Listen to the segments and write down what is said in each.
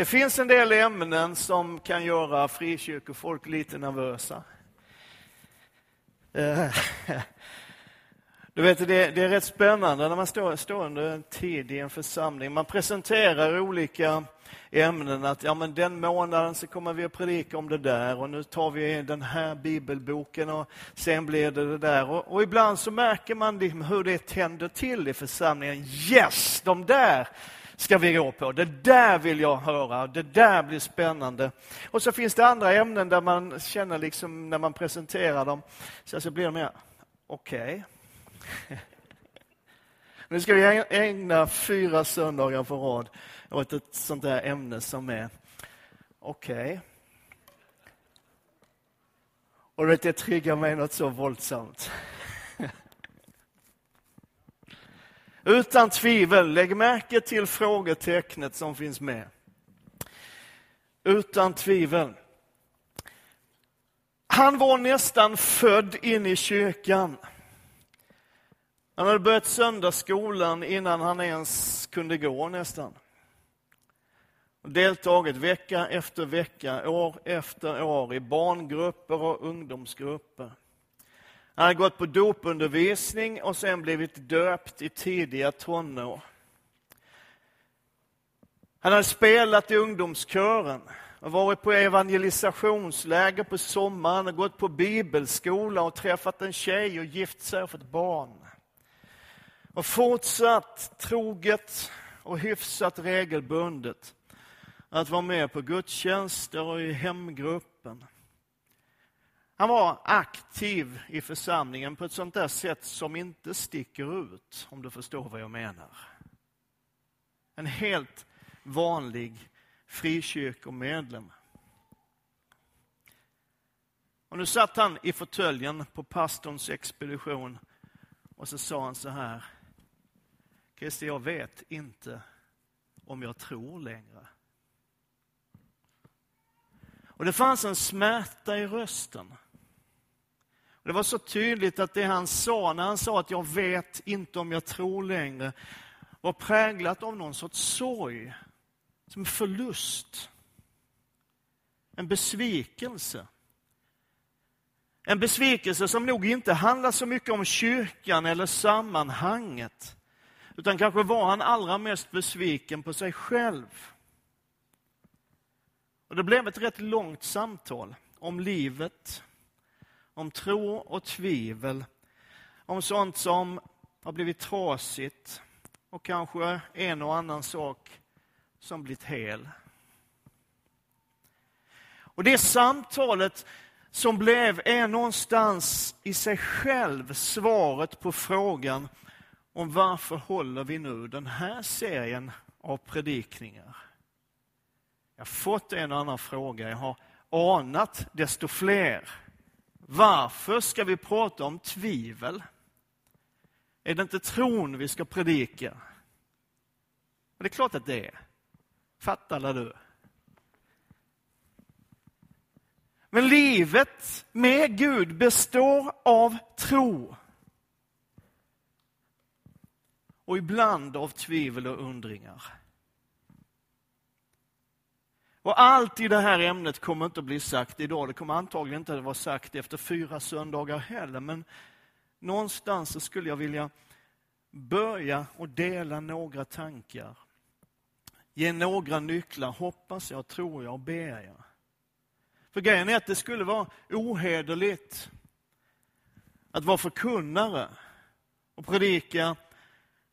Det finns en del ämnen som kan göra frikyrkofolk lite nervösa. Eh, du vet, det, det är rätt spännande när man står, står under en tid i en församling. Man presenterar olika ämnen. Att ja, men den månaden så kommer vi att predika om det där och nu tar vi den här bibelboken och sen blir det det där. Och, och ibland så märker man liksom hur det tänder till i församlingen. Yes, de där ska vi gå på. Det där vill jag höra, det där blir spännande. Och så finns det andra ämnen där man känner liksom när man presenterar dem, så, så blir det mer, okej. Okay. Nu ska vi ägna fyra söndagar på rad åt ett sånt där ämne som är okej. Okay. Och det triggar mig något så våldsamt. Utan tvivel, lägg märke till frågetecknet som finns med. Utan tvivel. Han var nästan född in i kyrkan. Han hade börjat söndagsskolan innan han ens kunde gå nästan. Deltagit vecka efter vecka, år efter år i barngrupper och ungdomsgrupper. Han hade gått på dopundervisning och sen blivit döpt i tidiga tonår. Han hade spelat i ungdomskören och varit på evangelisationsläger på sommaren och gått på bibelskola och träffat en tjej och gift sig och fått barn. Och fortsatt troget och hyfsat regelbundet att vara med på gudstjänster och i hemgruppen. Han var aktiv i församlingen på ett sånt där sätt som inte sticker ut, om du förstår vad jag menar. En helt vanlig frikyrkomedlem. Och nu satt han i fåtöljen på pastorns expedition och så sa han så här. Christer, jag vet inte om jag tror längre. Och det fanns en smärta i rösten. Det var så tydligt att det han sa, när han sa att jag vet inte om jag tror längre, var präglat av någon sorts sorg, som förlust. En besvikelse. En besvikelse som nog inte handlar så mycket om kyrkan eller sammanhanget, utan kanske var han allra mest besviken på sig själv. Och det blev ett rätt långt samtal om livet, om tro och tvivel, om sånt som har blivit trasigt och kanske en och annan sak som blivit hel. Och det samtalet som blev är någonstans i sig själv svaret på frågan om varför håller vi nu den här serien av predikningar? Jag har fått en och annan fråga, jag har anat desto fler. Varför ska vi prata om tvivel? Är det inte tron vi ska predika? Och det är klart att det är. Fattar alla du? Men livet med Gud består av tro. Och ibland av tvivel och undringar. Och allt i det här ämnet kommer inte att bli sagt idag. Det kommer antagligen inte att vara sagt efter fyra söndagar heller. Men någonstans så skulle jag vilja börja och dela några tankar. Ge några nycklar, hoppas jag, tror jag och ber jag. För grejen är att det skulle vara ohederligt att vara förkunnare och predika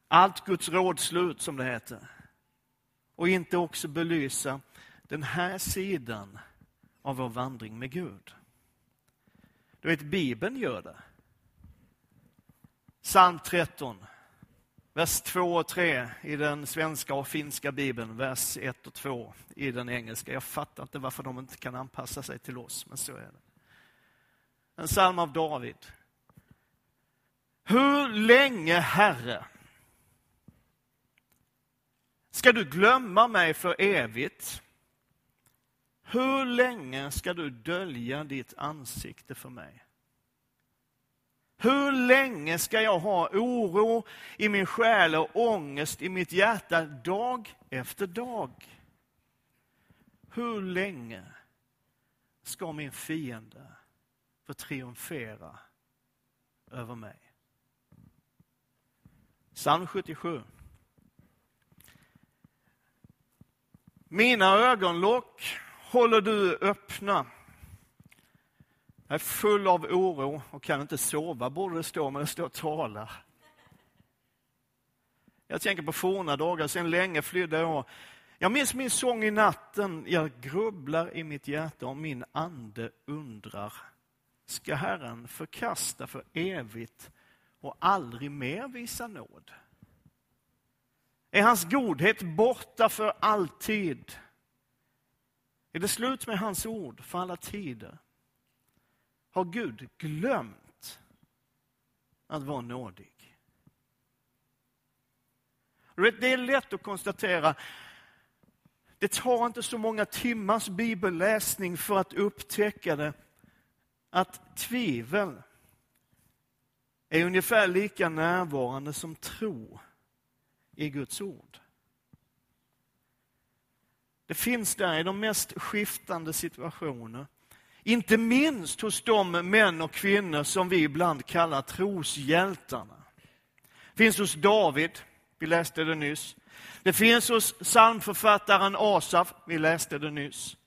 allt Guds rådslut, som det heter. Och inte också belysa den här sidan av vår vandring med Gud. Du vet, Bibeln gör det. Psalm 13, vers 2 och 3 i den svenska och finska bibeln, vers 1 och 2 i den engelska. Jag fattar inte varför de inte kan anpassa sig till oss, men så är det. En psalm av David. Hur länge, Herre, ska du glömma mig för evigt? Hur länge ska du dölja ditt ansikte för mig? Hur länge ska jag ha oro i min själ och ångest i mitt hjärta dag efter dag? hur länge ska min fiende få triumfera över mig? Psalm 77. Mina ögonlock håller du öppna. Jag är full av oro och kan inte sova, borde det stå, men det står talar. Jag tänker på forna dagar, sedan länge flydde jag. Jag minns min sång i natten, jag grubblar i mitt hjärta och min ande undrar. Ska Herren förkasta för evigt och aldrig mer visa nåd? Är hans godhet borta för alltid? Är det slut med hans ord för alla tider? Har Gud glömt att vara nådig? Det är lätt att konstatera, det tar inte så många timmars bibelläsning för att upptäcka det, att tvivel är ungefär lika närvarande som tro i Guds ord. Det finns där i de mest skiftande situationer. Inte minst hos de män och kvinnor som vi ibland kallar troshjältarna. Det finns hos David, vi läste det nyss. Det finns hos psalmförfattaren Asaf, vi läste det nyss.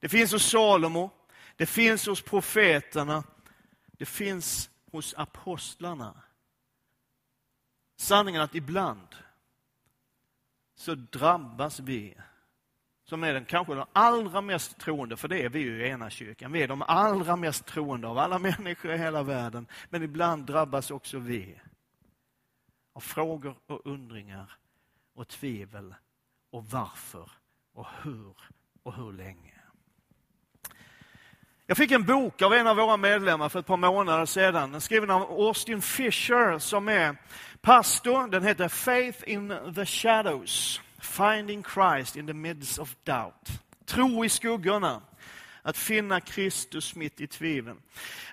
Det finns hos Salomo, det finns hos profeterna, det finns hos apostlarna. Sanningen att ibland så drabbas vi, som är den kanske den allra mest troende, för det är vi ju i ena kyrkan. Vi är de allra mest troende av alla människor i hela världen. Men ibland drabbas också vi av frågor och undringar och tvivel och varför och hur och hur länge. Jag fick en bok av en av våra medlemmar för ett par månader sedan. Den skriven av Austin Fisher som är pastor. Den heter Faith in the Shadows. Finding Christ in the midst of doubt. Tro i skuggorna. Att finna Kristus mitt i tvivel.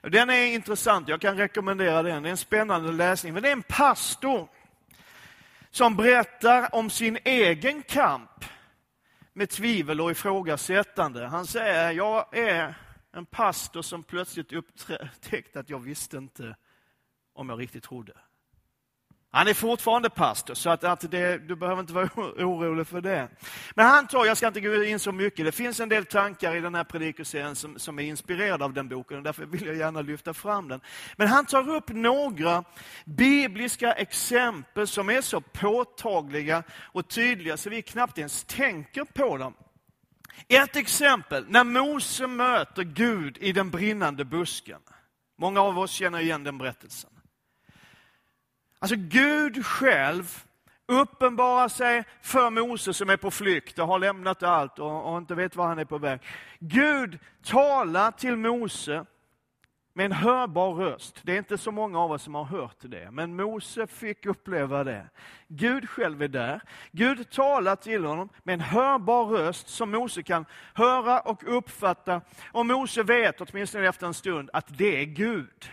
Den är intressant, jag kan rekommendera den. Det är en spännande läsning. Men det är en pastor som berättar om sin egen kamp med tvivel och ifrågasättande. Han säger, jag är en pastor som plötsligt upptäckte att jag visste inte om jag riktigt trodde. Han är fortfarande pastor, så att, att det, du behöver inte vara orolig för det. Men han tar, jag ska inte gå in så mycket, det finns en del tankar i den här predikoserien som, som är inspirerade av den boken och därför vill jag gärna lyfta fram den. Men han tar upp några bibliska exempel som är så påtagliga och tydliga så vi knappt ens tänker på dem. Ett exempel, när Mose möter Gud i den brinnande busken. Många av oss känner igen den berättelsen. Alltså Gud själv uppenbarar sig för Mose som är på flykt och har lämnat allt och, och inte vet var han är på väg. Gud talar till Mose med en hörbar röst. Det är inte så många av oss som har hört det, men Mose fick uppleva det. Gud själv är där. Gud talar till honom med en hörbar röst som Mose kan höra och uppfatta. Och Mose vet, åtminstone efter en stund, att det är Gud.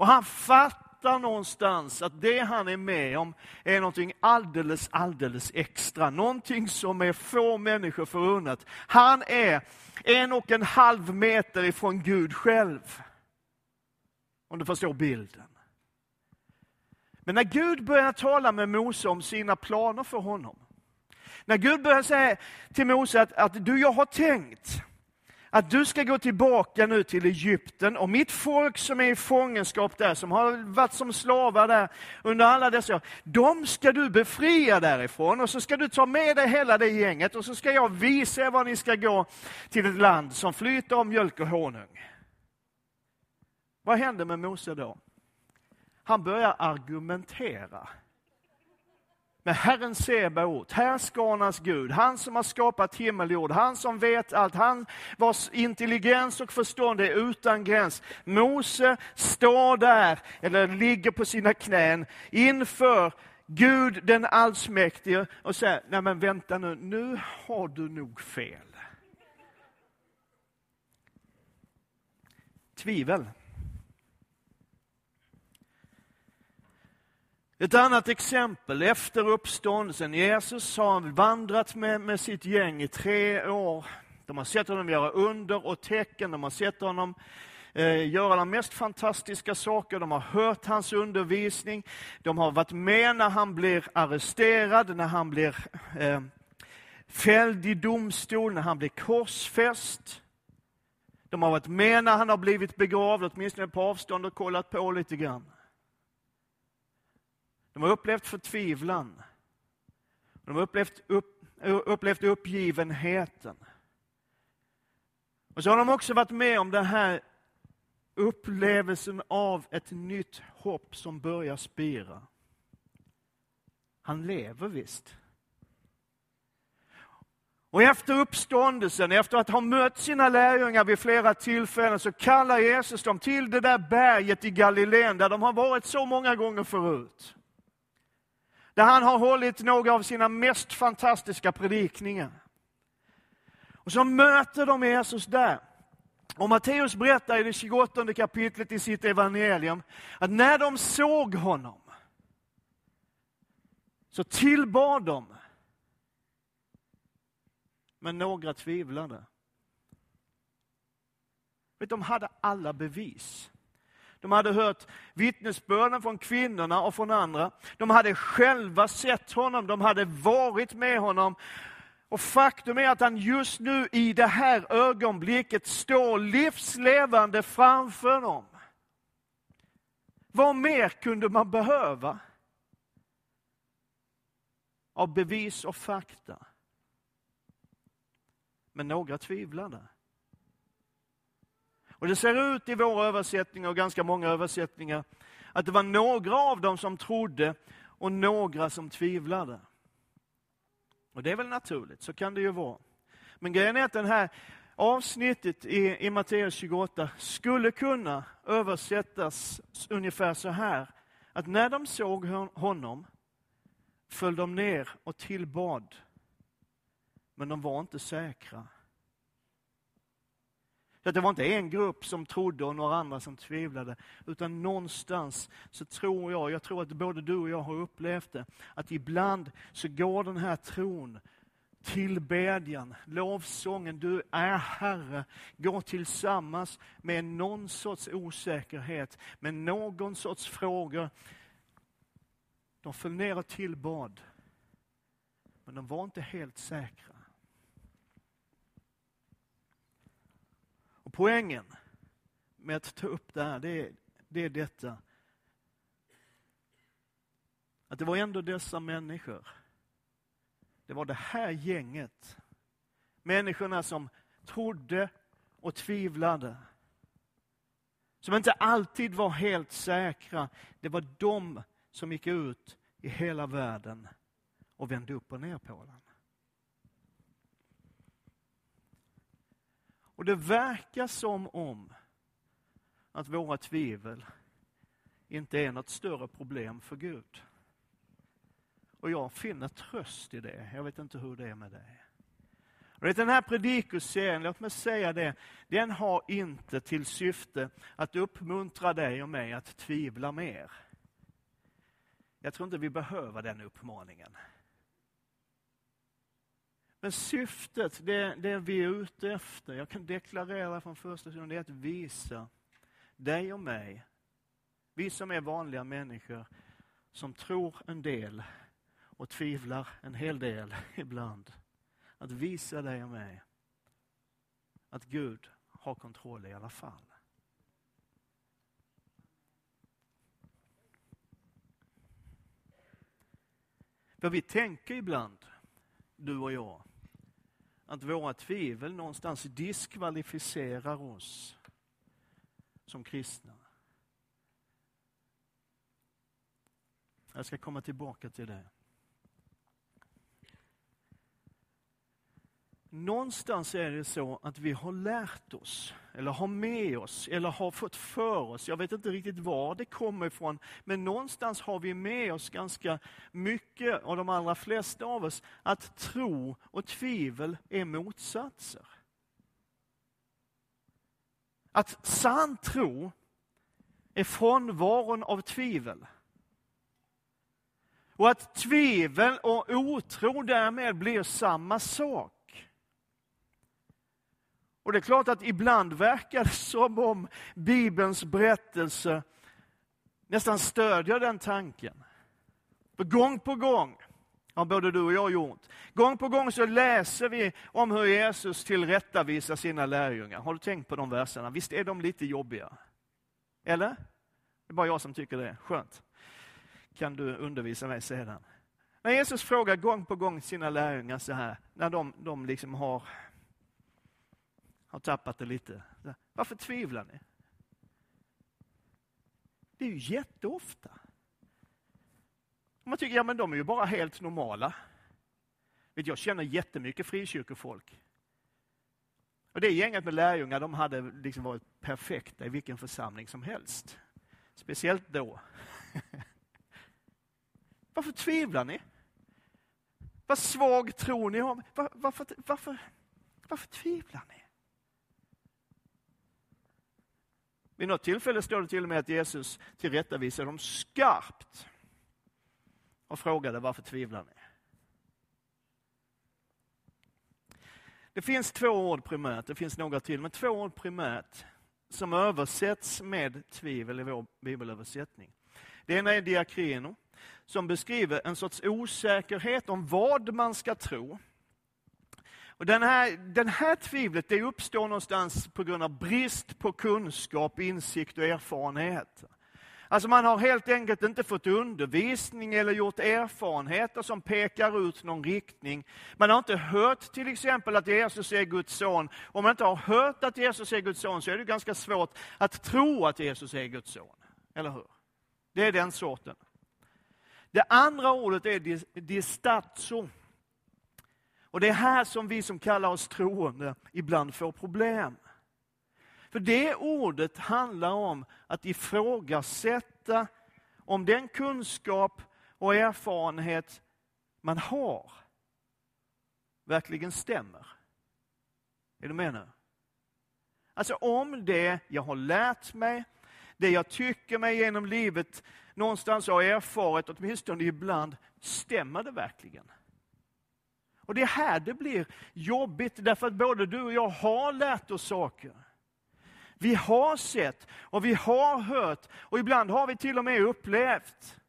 Och han fattar någonstans att det han är med om är någonting alldeles, alldeles extra. Någonting som är få människor förunnat. Han är en och en halv meter ifrån Gud själv. Om du förstår bilden. Men när Gud börjar tala med Mose om sina planer för honom. När Gud börjar säga till Mose att, att du, jag har tänkt att du ska gå tillbaka nu till Egypten och mitt folk som är i fångenskap där, som har varit som slavar där under alla dessa år, de ska du befria därifrån och så ska du ta med dig hela det gänget och så ska jag visa er var ni ska gå till ett land som flyter av mjölk och honung. Vad händer med Mose då? Han börjar argumentera med Herren Sebaot, härskarnas Gud, han som har skapat himmel och jord, han som vet allt, han vars intelligens och förstånd är utan gräns. Mose står där, eller ligger på sina knän, inför Gud den allsmäktige och säger, nej men vänta nu, nu har du nog fel. Tvivel. Ett annat exempel, efter uppståndelsen. Jesus har vandrat med, med sitt gäng i tre år. De har sett honom göra under och tecken, de har sett honom eh, göra de mest fantastiska saker, de har hört hans undervisning, de har varit med när han blir arresterad, när han blir eh, fälld i domstol, när han blir korsfäst. De har varit med när han har blivit begravd, åtminstone på avstånd och kollat på lite grann. De har upplevt förtvivlan. De har upplevt, upp, upplevt uppgivenheten. Och så har de också varit med om den här upplevelsen av ett nytt hopp som börjar spira. Han lever visst. Och efter uppståndelsen, efter att ha mött sina lärjungar vid flera tillfällen, så kallar Jesus dem till det där berget i Galileen, där de har varit så många gånger förut. Där han har hållit några av sina mest fantastiska predikningar. Och så möter de Jesus där. Och Matteus berättar i det 28 kapitlet i sitt evangelium att när de såg honom så tillbad de. Men några tvivlade. De hade alla bevis. De hade hört vittnesbörden från kvinnorna och från andra. De hade själva sett honom, de hade varit med honom. Och faktum är att han just nu i det här ögonblicket står livslevande framför dem. Vad mer kunde man behöva? Av bevis och fakta. Men några tvivlade. Och det ser ut i våra översättningar och ganska många översättningar att det var några av dem som trodde och några som tvivlade. Och det är väl naturligt, så kan det ju vara. Men grejen är att det här avsnittet i, i Matteus 28 skulle kunna översättas ungefär så här. Att när de såg honom föll de ner och tillbad. Men de var inte säkra. Så det var inte en grupp som trodde och några andra som tvivlade, utan någonstans så tror jag, jag tror att både du och jag har upplevt det, att ibland så går den här tron, tillbedjan, lovsången, du är Herre, går tillsammans med någon sorts osäkerhet, med någon sorts frågor. De föll ner och tillbad, men de var inte helt säkra. Och poängen med att ta upp det här, det är, det är detta. Att det var ändå dessa människor. Det var det här gänget. Människorna som trodde och tvivlade. Som inte alltid var helt säkra. Det var de som gick ut i hela världen och vände upp och ner på den. Och det verkar som om att våra tvivel inte är något större problem för Gud. Och jag finner tröst i det. Jag vet inte hur det är med dig. Och den här predikoserien, låt mig säga det, den har inte till syfte att uppmuntra dig och mig att tvivla mer. Jag tror inte vi behöver den uppmaningen. Men syftet, det, det vi är ute efter, jag kan deklarera från första stunden, det är att visa dig och mig, vi som är vanliga människor, som tror en del och tvivlar en hel del ibland. Att visa dig och mig att Gud har kontroll i alla fall. För vi tänker ibland, du och jag, att våra tvivel någonstans diskvalificerar oss som kristna. Jag ska komma tillbaka till det. Någonstans är det så att vi har lärt oss, eller har med oss, eller har fått för oss, jag vet inte riktigt var det kommer ifrån, men någonstans har vi med oss ganska mycket, av de allra flesta av oss, att tro och tvivel är motsatser. Att sann tro är frånvaron av tvivel. Och att tvivel och otro därmed blir samma sak. Och det är klart att ibland verkar det som om Bibelns berättelse nästan stödjer den tanken. För gång på gång har både du och jag gjort. Gång på gång så läser vi om hur Jesus tillrättavisar sina lärjungar. Har du tänkt på de verserna? Visst är de lite jobbiga? Eller? Det är bara jag som tycker det. Skönt. Kan du undervisa mig sedan. När Jesus frågar gång på gång sina lärjungar så här, när de, de liksom har, har tappat det lite. Varför tvivlar ni? Det är ju jätteofta. Man tycker, ja men de är ju bara helt normala. Vet, jag känner jättemycket frikyrkofolk. Och det gänget med lärjungar, de hade liksom varit perfekta i vilken församling som helst. Speciellt då. Varför tvivlar ni? Vad svag tror ni har? Var, varför, varför, varför tvivlar ni? Vid något tillfälle står det till och med att Jesus tillrättavisade dem skarpt och frågade varför tvivlar ni? Det finns två ord primärt, det finns några till, men två ord primärt som översätts med tvivel i vår bibelöversättning. Det ena är diakrino, som beskriver en sorts osäkerhet om vad man ska tro. Och den, här, den här tvivlet det uppstår någonstans på grund av brist på kunskap, insikt och erfarenhet. Alltså man har helt enkelt inte fått undervisning eller gjort erfarenheter som pekar ut någon riktning. Man har inte hört till exempel att Jesus är Guds son. Om man inte har hört att Jesus är Guds son så är det ganska svårt att tro att Jesus är Guds son. Eller hur? Det är den sorten. Det andra ordet är distatso. Och det är här som vi som kallar oss troende ibland får problem. För det ordet handlar om att ifrågasätta om den kunskap och erfarenhet man har verkligen stämmer. Är du med nu? Alltså om det jag har lärt mig, det jag tycker mig genom livet någonstans har erfarit, åtminstone ibland, stämmer det verkligen? Och det är här det blir jobbigt, därför att både du och jag har lärt oss saker. Vi har sett och vi har hört och ibland har vi till och med upplevt.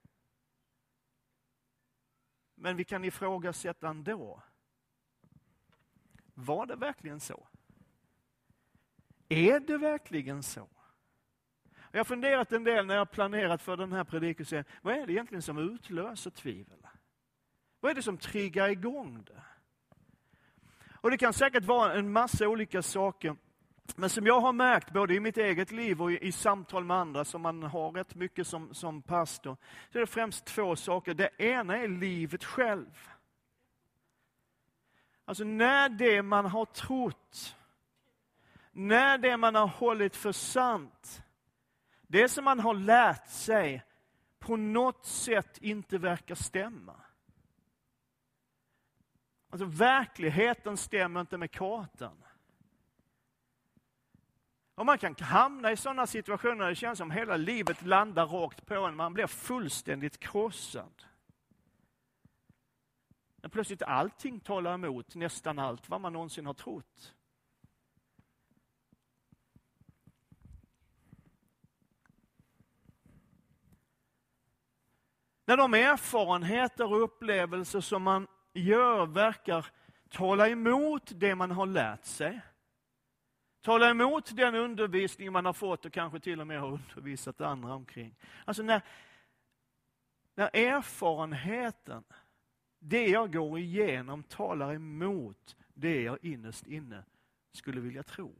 Men vi kan ifrågasätta ändå. Var det verkligen så? Är det verkligen så? Jag har funderat en del när jag planerat för den här predikelsen. Vad är det egentligen som utlöser tvivel? Vad är det som triggar igång det? Och Det kan säkert vara en massa olika saker. Men som jag har märkt, både i mitt eget liv och i, i, samtal med andra, som man har rätt mycket som, som pastor, så är det främst två saker. Det ena är livet själv. Alltså när det man har trott, när det man har hållit för sant, det som man har lärt sig, på något sätt inte verkar stämma. Alltså verkligheten stämmer inte med kartan. Och man kan hamna i sådana situationer där det känns som hela livet landar rakt på en. Man blir fullständigt krossad. När plötsligt allting talar emot nästan allt vad man någonsin har trott. När de erfarenheter och upplevelser som man gör verkar tala emot det man har lärt sig Tala emot den undervisning man har fått och kanske till och med har undervisat andra omkring. Alltså när, när erfarenheten, det jag går igenom, talar emot det jag innerst inne skulle vilja tro.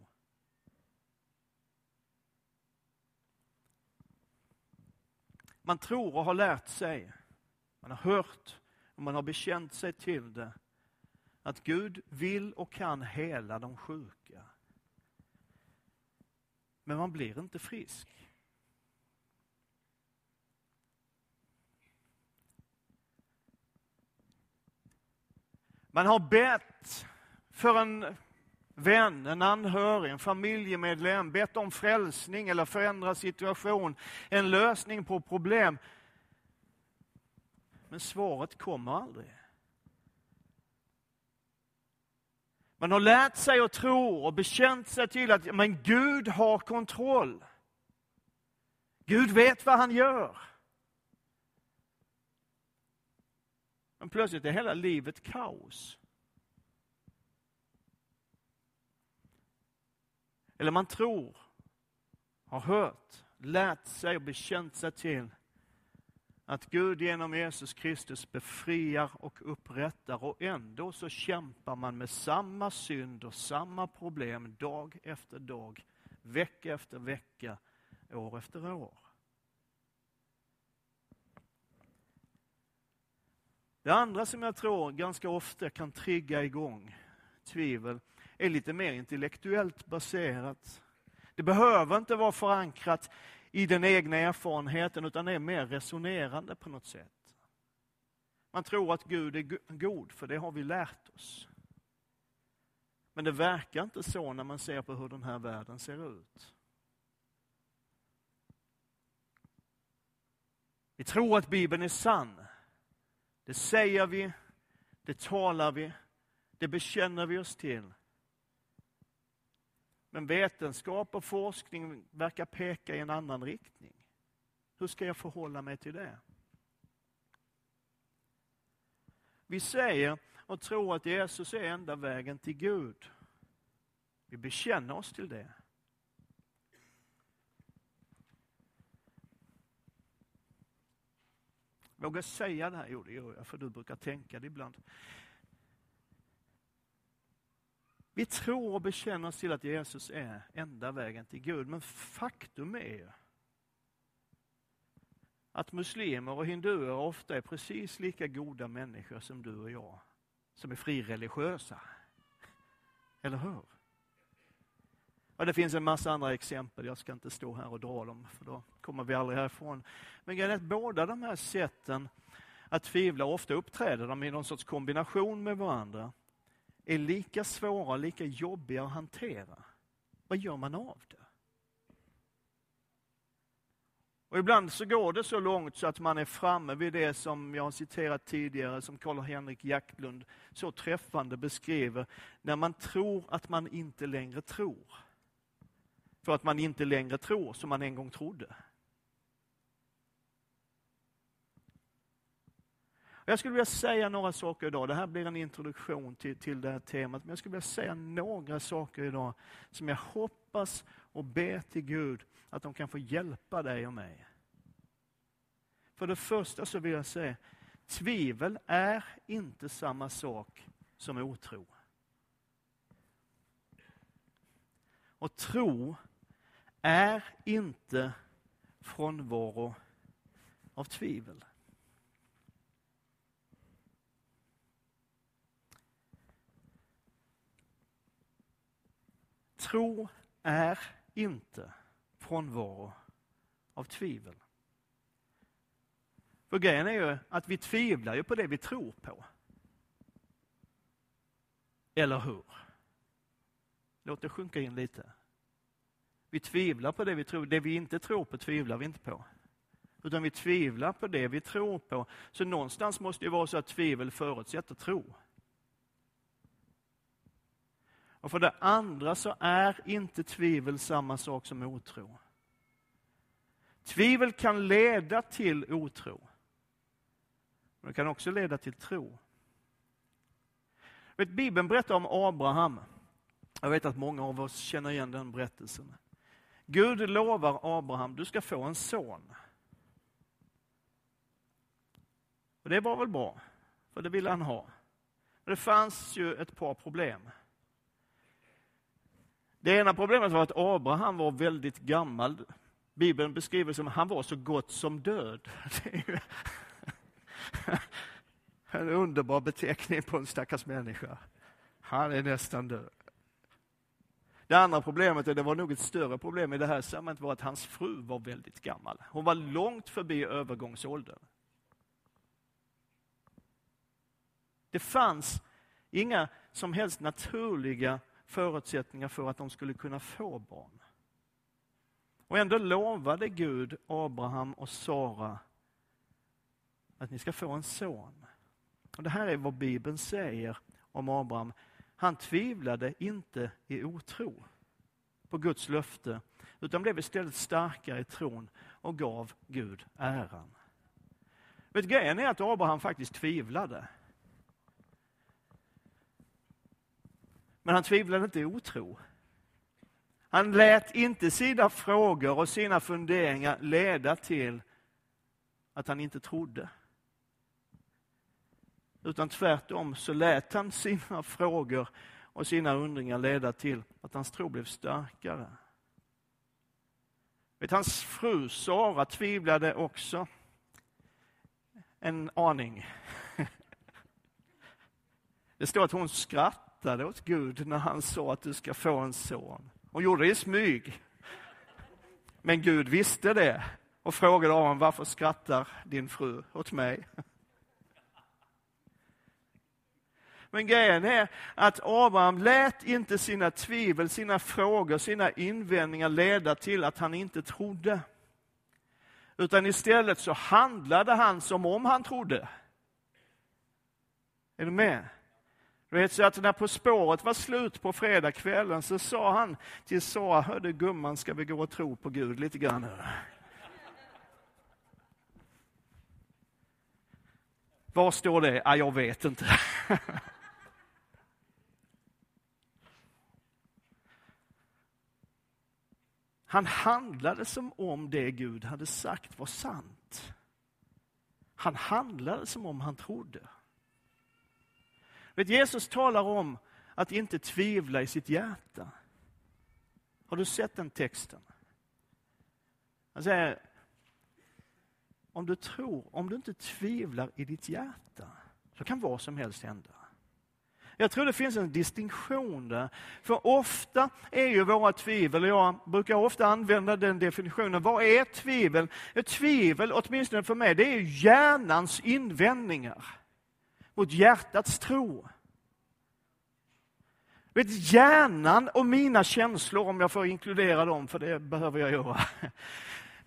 Man tror och har lärt sig, man har hört och man har bekänt sig till det, att Gud vill och kan hela de sjuka. Men man blir inte frisk. Man har bett för en vän, en anhörig, en familjemedlem, bett om frälsning eller förändrad situation, en lösning på problem men svaret kommer aldrig. Man har lärt sig att tro och bekänt sig till att men Gud har kontroll. Gud vet vad han gör. Men plötsligt är hela livet kaos. Eller man tror, har hört, lärt sig och bekänt sig till att Gud genom Jesus Kristus befriar och upprättar och ändå så kämpar man med samma synd och samma problem dag efter dag, vecka efter vecka, år efter år. Det andra som jag tror ganska ofta kan trigga igång tvivel är lite mer intellektuellt baserat. Det behöver inte vara förankrat i den egna erfarenheten utan är mer resonerande på något sätt. Man tror att Gud är god, för det har vi lärt oss. Men det verkar inte så när man ser på hur den här världen ser ut. Vi tror att Bibeln är sann. Det säger vi, det talar vi, det bekänner vi oss till. Men vetenskap och forskning verkar peka i en annan riktning. Hur ska jag förhålla mig till det? Vi säger och tror att Jesus är enda vägen till Gud. Vi bekänner oss till det. Vågar säga det här? Jo, det gör jag, för du brukar tänka det ibland. Vi tror och bekänner oss till att Jesus är enda vägen till Gud, men faktum är ju att muslimer och hinduer ofta är precis lika goda människor som du och jag, som är frireligiösa. Eller hur? Och det finns en massa andra exempel, jag ska inte stå här och dra dem, för då kommer vi aldrig härifrån. Men grejen är att båda de här sätten att tvivla, ofta uppträder de i någon sorts kombination med varandra är lika svåra, lika jobbiga att hantera. Vad gör man av det? Och ibland så går det så långt så att man är framme vid det som jag har citerat tidigare, som Karl-Henrik Jacklund så träffande beskriver, när man tror att man inte längre tror. För att man inte längre tror som man en gång trodde. Jag skulle vilja säga några saker idag. Det här blir en introduktion till, till det här temat. Men jag skulle vilja säga några saker idag som jag hoppas och ber till Gud att de kan få hjälpa dig och mig. För det första så vill jag säga, tvivel är inte samma sak som otro. Och tro är inte frånvaro av tvivel. Tro är inte frånvaro av tvivel. För grejen är ju att vi tvivlar ju på det vi tror på. Eller hur? Låt det sjunka in lite. Vi tvivlar på det vi tror. Det vi inte tror på tvivlar vi inte på. Utan vi tvivlar på det vi tror på. Så någonstans måste det vara så att tvivel förutsätter tro. Och för det andra så är inte tvivel samma sak som otro. Tvivel kan leda till otro. Men det kan också leda till tro. Vet, Bibeln berättar om Abraham. Jag vet att många av oss känner igen den berättelsen. Gud lovar Abraham, du ska få en son. Och Det var väl bra, för det ville han ha. Men det fanns ju ett par problem. Det ena problemet var att Abraham var väldigt gammal. Bibeln beskriver som att han var så gott som död. en underbar beteckning på en stackars människa. Han är nästan död. Det andra problemet, och det var nog ett större problem i det här sammanhanget, var att hans fru var väldigt gammal. Hon var långt förbi övergångsåldern. Det fanns inga som helst naturliga förutsättningar för att de skulle kunna få barn. Och ändå lovade Gud Abraham och Sara att ni ska få en son. Och Det här är vad Bibeln säger om Abraham. Han tvivlade inte i otro på Guds löfte, utan blev istället starkare i tron och gav Gud äran. Vet, grejen är att Abraham faktiskt tvivlade. Men han tvivlade inte i otro. Han lät inte sina frågor och sina funderingar leda till att han inte trodde. Utan tvärtom så lät han sina frågor och sina undringar leda till att hans tro blev starkare. Vet, hans fru Sara tvivlade också en aning. Det står att hon skrattade åt Gud när han sa att du ska få en son. Hon gjorde det i smyg. Men Gud visste det och frågade honom varför skrattar din fru åt mig? Men grejen är att Abraham lät inte sina tvivel, sina frågor, sina invändningar leda till att han inte trodde. Utan istället så handlade han som om han trodde. Är du med? Du vet, så att när På spåret var slut på fredagskvällen så sa han till Sara, hörde gumman, ska vi gå och tro på Gud lite grann? Var står det? Ah, jag vet inte. Han handlade som om det Gud hade sagt var sant. Han handlade som om han trodde. Vet, Jesus talar om att inte tvivla i sitt hjärta. Har du sett den texten? Han säger, om du tror, om du inte tvivlar i ditt hjärta, så kan vad som helst hända. Jag tror det finns en distinktion där. För ofta är ju våra tvivel, jag brukar ofta använda den definitionen, vad är tvivel? Ett tvivel, åtminstone för mig, det är hjärnans invändningar mot hjärtats tro. Vet, hjärnan och mina känslor, om jag får inkludera dem, för det behöver jag göra.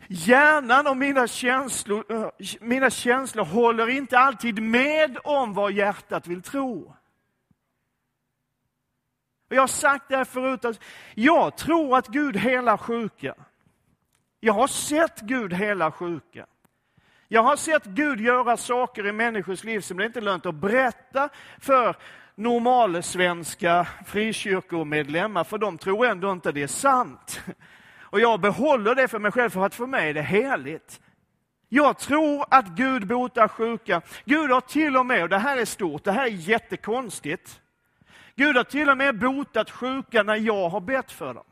Hjärnan och mina känslor, eh, mina känslor håller inte alltid med om vad hjärtat vill tro. jag har sagt det här förut, att jag tror att Gud helar sjuka. Jag har sett Gud hela sjuka. Jag har sett Gud göra saker i människors liv som det inte är lönt att berätta för normalsvenska frikyrkomedlemmar, för de tror ändå inte det är sant. Och jag behåller det för mig själv, för att för mig är det heligt. Jag tror att Gud botar sjuka. Gud har till och med, och det här är stort, det här är jättekonstigt. Gud har till och med botat sjuka när jag har bett för dem.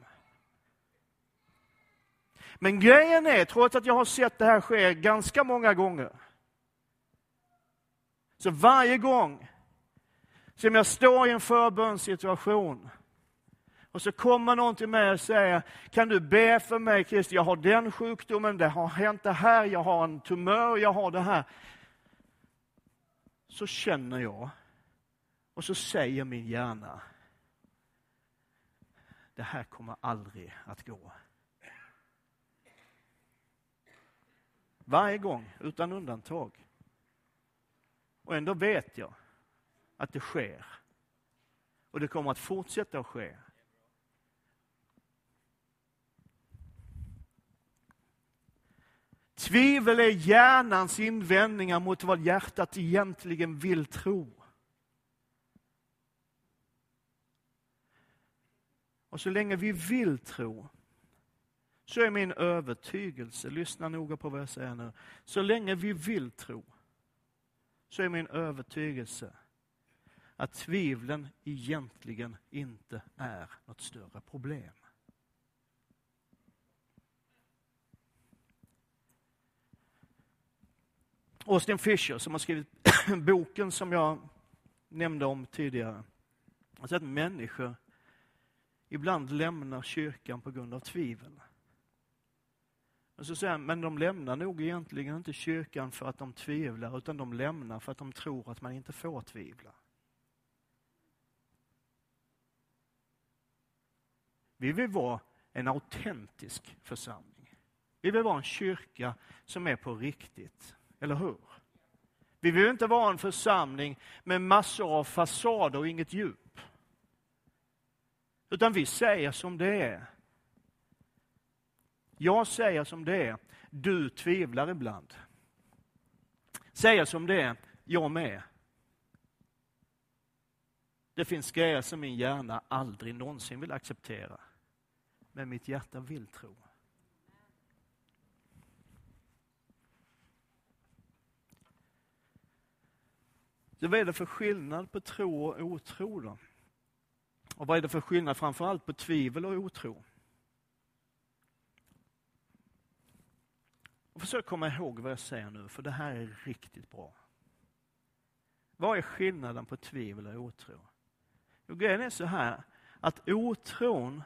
Men grejen är, trots att jag har sett det här ske ganska många gånger, så varje gång som jag står i en förbönssituation och så kommer någon till mig och säger, kan du be för mig Christer, jag har den sjukdomen, det har hänt det här, jag har en tumör, jag har det här. Så känner jag, och så säger min hjärna, det här kommer aldrig att gå. Varje gång, utan undantag. Och ändå vet jag att det sker. Och det kommer att fortsätta att ske. Tvivel är hjärnans invändningar mot vad hjärtat egentligen vill tro. Och så länge vi vill tro, så är min övertygelse, lyssna noga på vad jag säger nu, så länge vi vill tro, så är min övertygelse att tvivlen egentligen inte är något större problem. Austin Fisher som har skrivit boken som jag nämnde om tidigare. har sett att människor ibland lämnar kyrkan på grund av tvivel. Och så säger han, men de lämnar nog egentligen inte kyrkan för att de tvivlar, utan de lämnar för att de tror att man inte får tvivla. Vi vill vara en autentisk församling. Vi vill vara en kyrka som är på riktigt, eller hur? Vi vill inte vara en församling med massor av fasader och inget djup. Utan vi säger som det är. Jag säger som det är. Du tvivlar ibland. Säger som det är. Jag med. Det finns grejer som min hjärna aldrig någonsin vill acceptera. Men mitt hjärta vill tro. Så vad är det för skillnad på tro och otro då? Och vad är det för skillnad framförallt på tvivel och otro? Och försök komma ihåg vad jag säger nu, för det här är riktigt bra. Vad är skillnaden på tvivel och otro? Jo, grejen är så här, att otron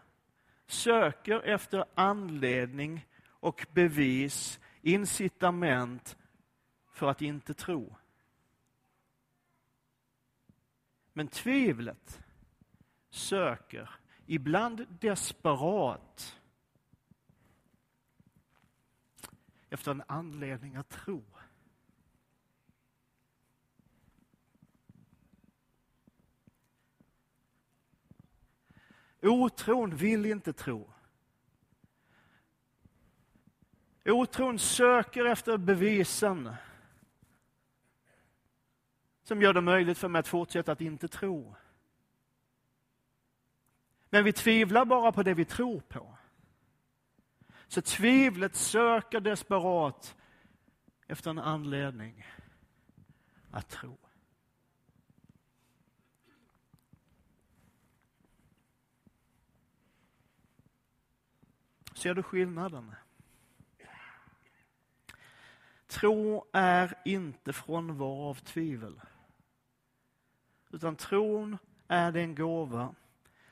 söker efter anledning och bevis, incitament för att inte tro. Men tvivlet söker, ibland desperat, efter en anledning att tro. Otron vill inte tro. Otron söker efter bevisen som gör det möjligt för mig att fortsätta att inte tro. Men vi tvivlar bara på det vi tror på. Så tvivlet söker desperat efter en anledning att tro. Ser du skillnaden? Tro är inte frånvaro av tvivel. Utan tron är den gåva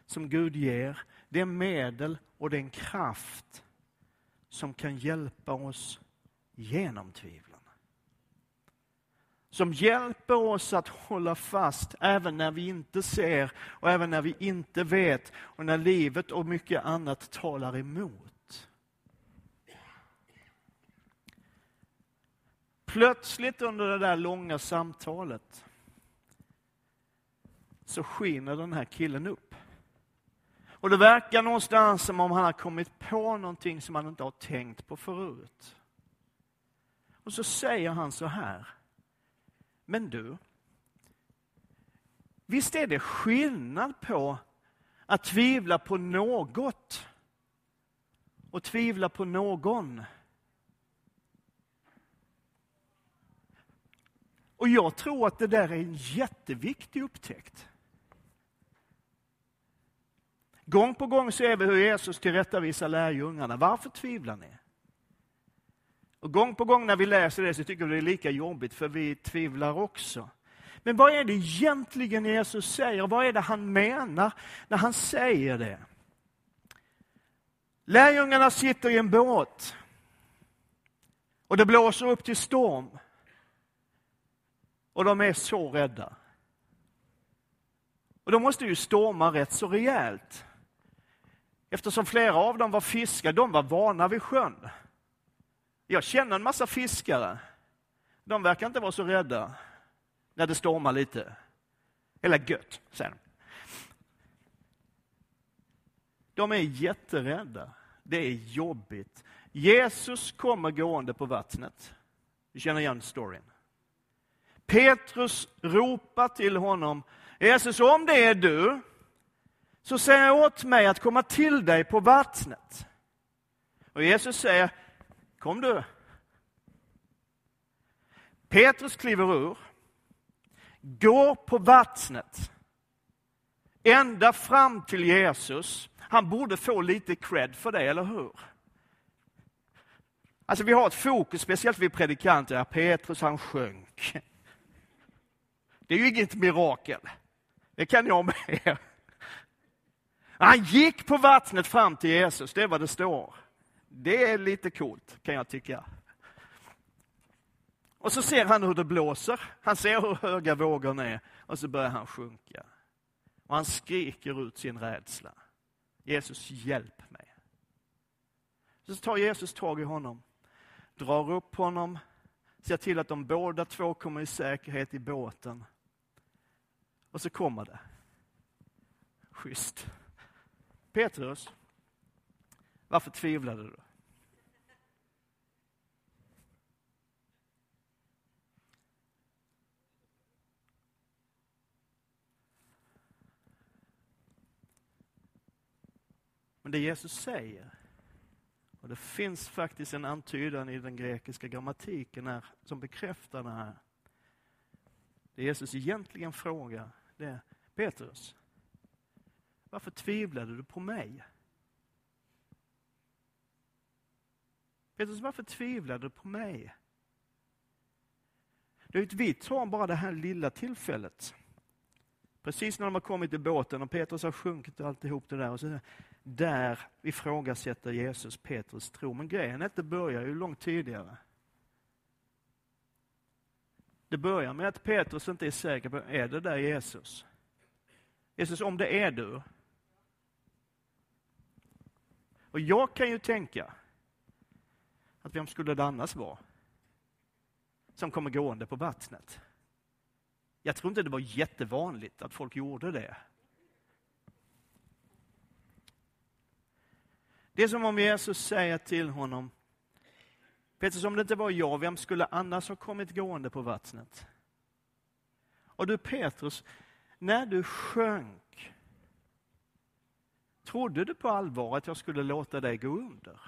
som Gud ger, det medel och den kraft som kan hjälpa oss genom tvivlen. Som hjälper oss att hålla fast även när vi inte ser och även när vi inte vet och när livet och mycket annat talar emot. Plötsligt under det där långa samtalet så skiner den här killen upp. Och det verkar någonstans som om han har kommit på någonting som han inte har tänkt på förut. Och så säger han så här. Men du, visst är det skillnad på att tvivla på något och tvivla på någon. Och jag tror att det där är en jätteviktig upptäckt. Gång på gång ser vi hur Jesus tillrättavisar lärjungarna. Varför tvivlar ni? Och gång på gång när vi läser det så tycker vi det är lika jobbigt, för vi tvivlar också. Men vad är det egentligen Jesus säger? Vad är det han menar när han säger det? Lärjungarna sitter i en båt och det blåser upp till storm. Och de är så rädda. Och de måste ju storma rätt så rejält. Eftersom flera av dem var fiskare, de var vana vid sjön. Jag känner en massa fiskare. De verkar inte vara så rädda när det stormar lite. Eller gött, säger de. De är jätterädda. Det är jobbigt. Jesus kommer gående på vattnet. Du känner igen storyn. Petrus ropar till honom. Jesus, om det är du, så säger jag åt mig att komma till dig på vattnet. Och Jesus säger, kom du. Petrus kliver ur, går på vattnet, ända fram till Jesus. Han borde få lite cred för det, eller hur? Alltså vi har ett fokus, speciellt vi predikanter, Petrus han sjönk. Det är ju inget mirakel. Det kan jag med. Han gick på vattnet fram till Jesus, det är vad det står. Det är lite coolt, kan jag tycka. Och så ser han hur det blåser, han ser hur höga vågorna är och så börjar han sjunka. Och han skriker ut sin rädsla. Jesus, hjälp mig. Så tar Jesus tag i honom, drar upp honom, ser till att de båda två kommer i säkerhet i båten. Och så kommer det. Schysst. Petrus, varför tvivlade du? Men det Jesus säger, och det finns faktiskt en antydan i den grekiska grammatiken här, som bekräftar det här. Det Jesus egentligen frågar, det är Petrus, varför tvivlade du på mig? Petrus, varför tvivlade du på mig? vi tar bara det här lilla tillfället. Precis när de har kommit i båten och Petrus har sjunkit och alltihop det där. Och så, där ifrågasätter Jesus Petrus tro. Men grejen är att det börjar ju långt tidigare. Det börjar med att Petrus inte är säker på, är det där Jesus? Jesus, om det är du. Och jag kan ju tänka, att vem skulle det annars vara? Som kommer gående på vattnet. Jag tror inte det var jättevanligt att folk gjorde det. Det är som om Jesus säger till honom, Petrus, om det inte var jag, vem skulle annars ha kommit gående på vattnet? Och du Petrus, när du sjönk, trodde du på allvar att jag skulle låta dig gå under?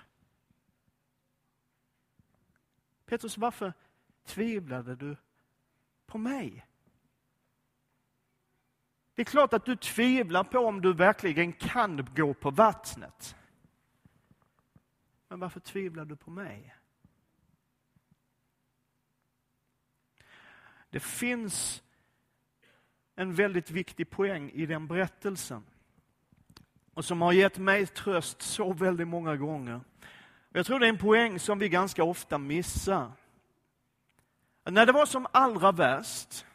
Petrus, varför tvivlade du på mig? Det är klart att du tvivlar på om du verkligen kan gå på vattnet. Men varför tvivlar du på mig? Det finns en väldigt viktig poäng i den berättelsen. Och som har gett mig tröst så väldigt många gånger. Jag tror det är en poäng som vi ganska ofta missar. När det var som allra värst,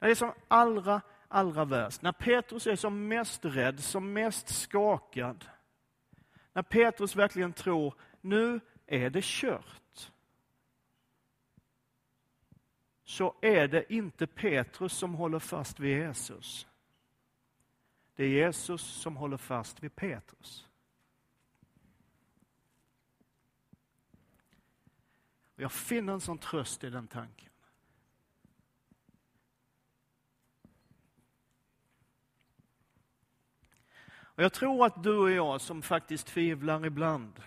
när det är som allra, allra värst, när Petrus är som mest rädd, som mest skakad, när Petrus verkligen tror, nu är det kört. Så är det inte Petrus som håller fast vid Jesus. Det är Jesus som håller fast vid Petrus. jag finner en sån tröst i den tanken. Och jag tror att du och jag som faktiskt tvivlar ibland,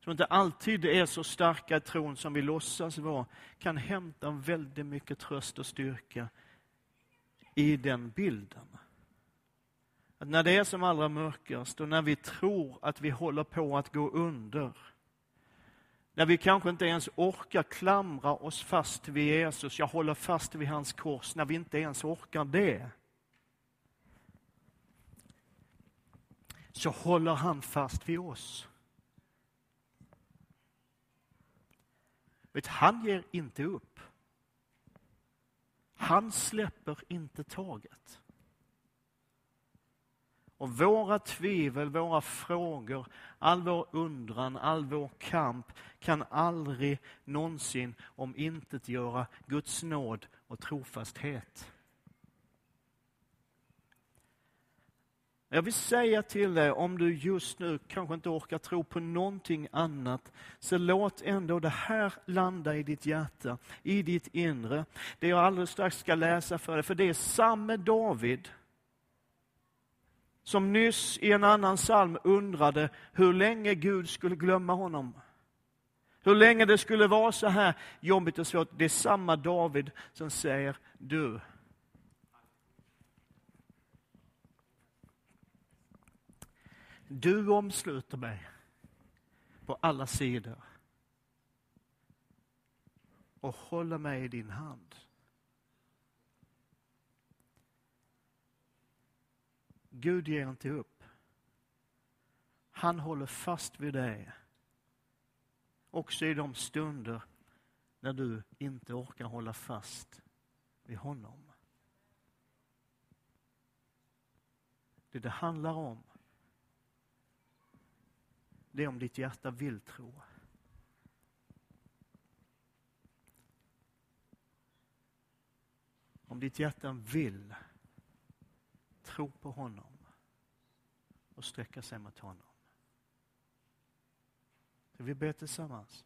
som inte alltid är så starka i tron som vi låtsas vara, kan hämta väldigt mycket tröst och styrka i den bilden. Att när det är som allra mörkast och när vi tror att vi håller på att gå under, när vi kanske inte ens orkar klamra oss fast vid Jesus, jag håller fast vid hans kors, när vi inte ens orkar det, så håller han fast vid oss. Vet, han ger inte upp. Han släpper inte taget. Och våra tvivel, våra frågor, all vår undran, all vår kamp kan aldrig någonsin om intet göra Guds nåd och trofasthet. Jag vill säga till dig, om du just nu kanske inte orkar tro på någonting annat, så låt ändå det här landa i ditt hjärta, i ditt inre. Det jag alldeles strax ska läsa för dig, för det är samme David som nyss i en annan psalm undrade hur länge Gud skulle glömma honom. Hur länge det skulle vara så här jobbigt och svårt. Det är samma David som säger, du, Du omsluter mig på alla sidor och håller mig i din hand. Gud ger inte upp. Han håller fast vid dig. Också i de stunder när du inte orkar hålla fast vid honom. Det det handlar om, det är om ditt hjärta vill tro. Om ditt hjärta vill tro på honom och sträcka sig mot honom. Så vi ber tillsammans.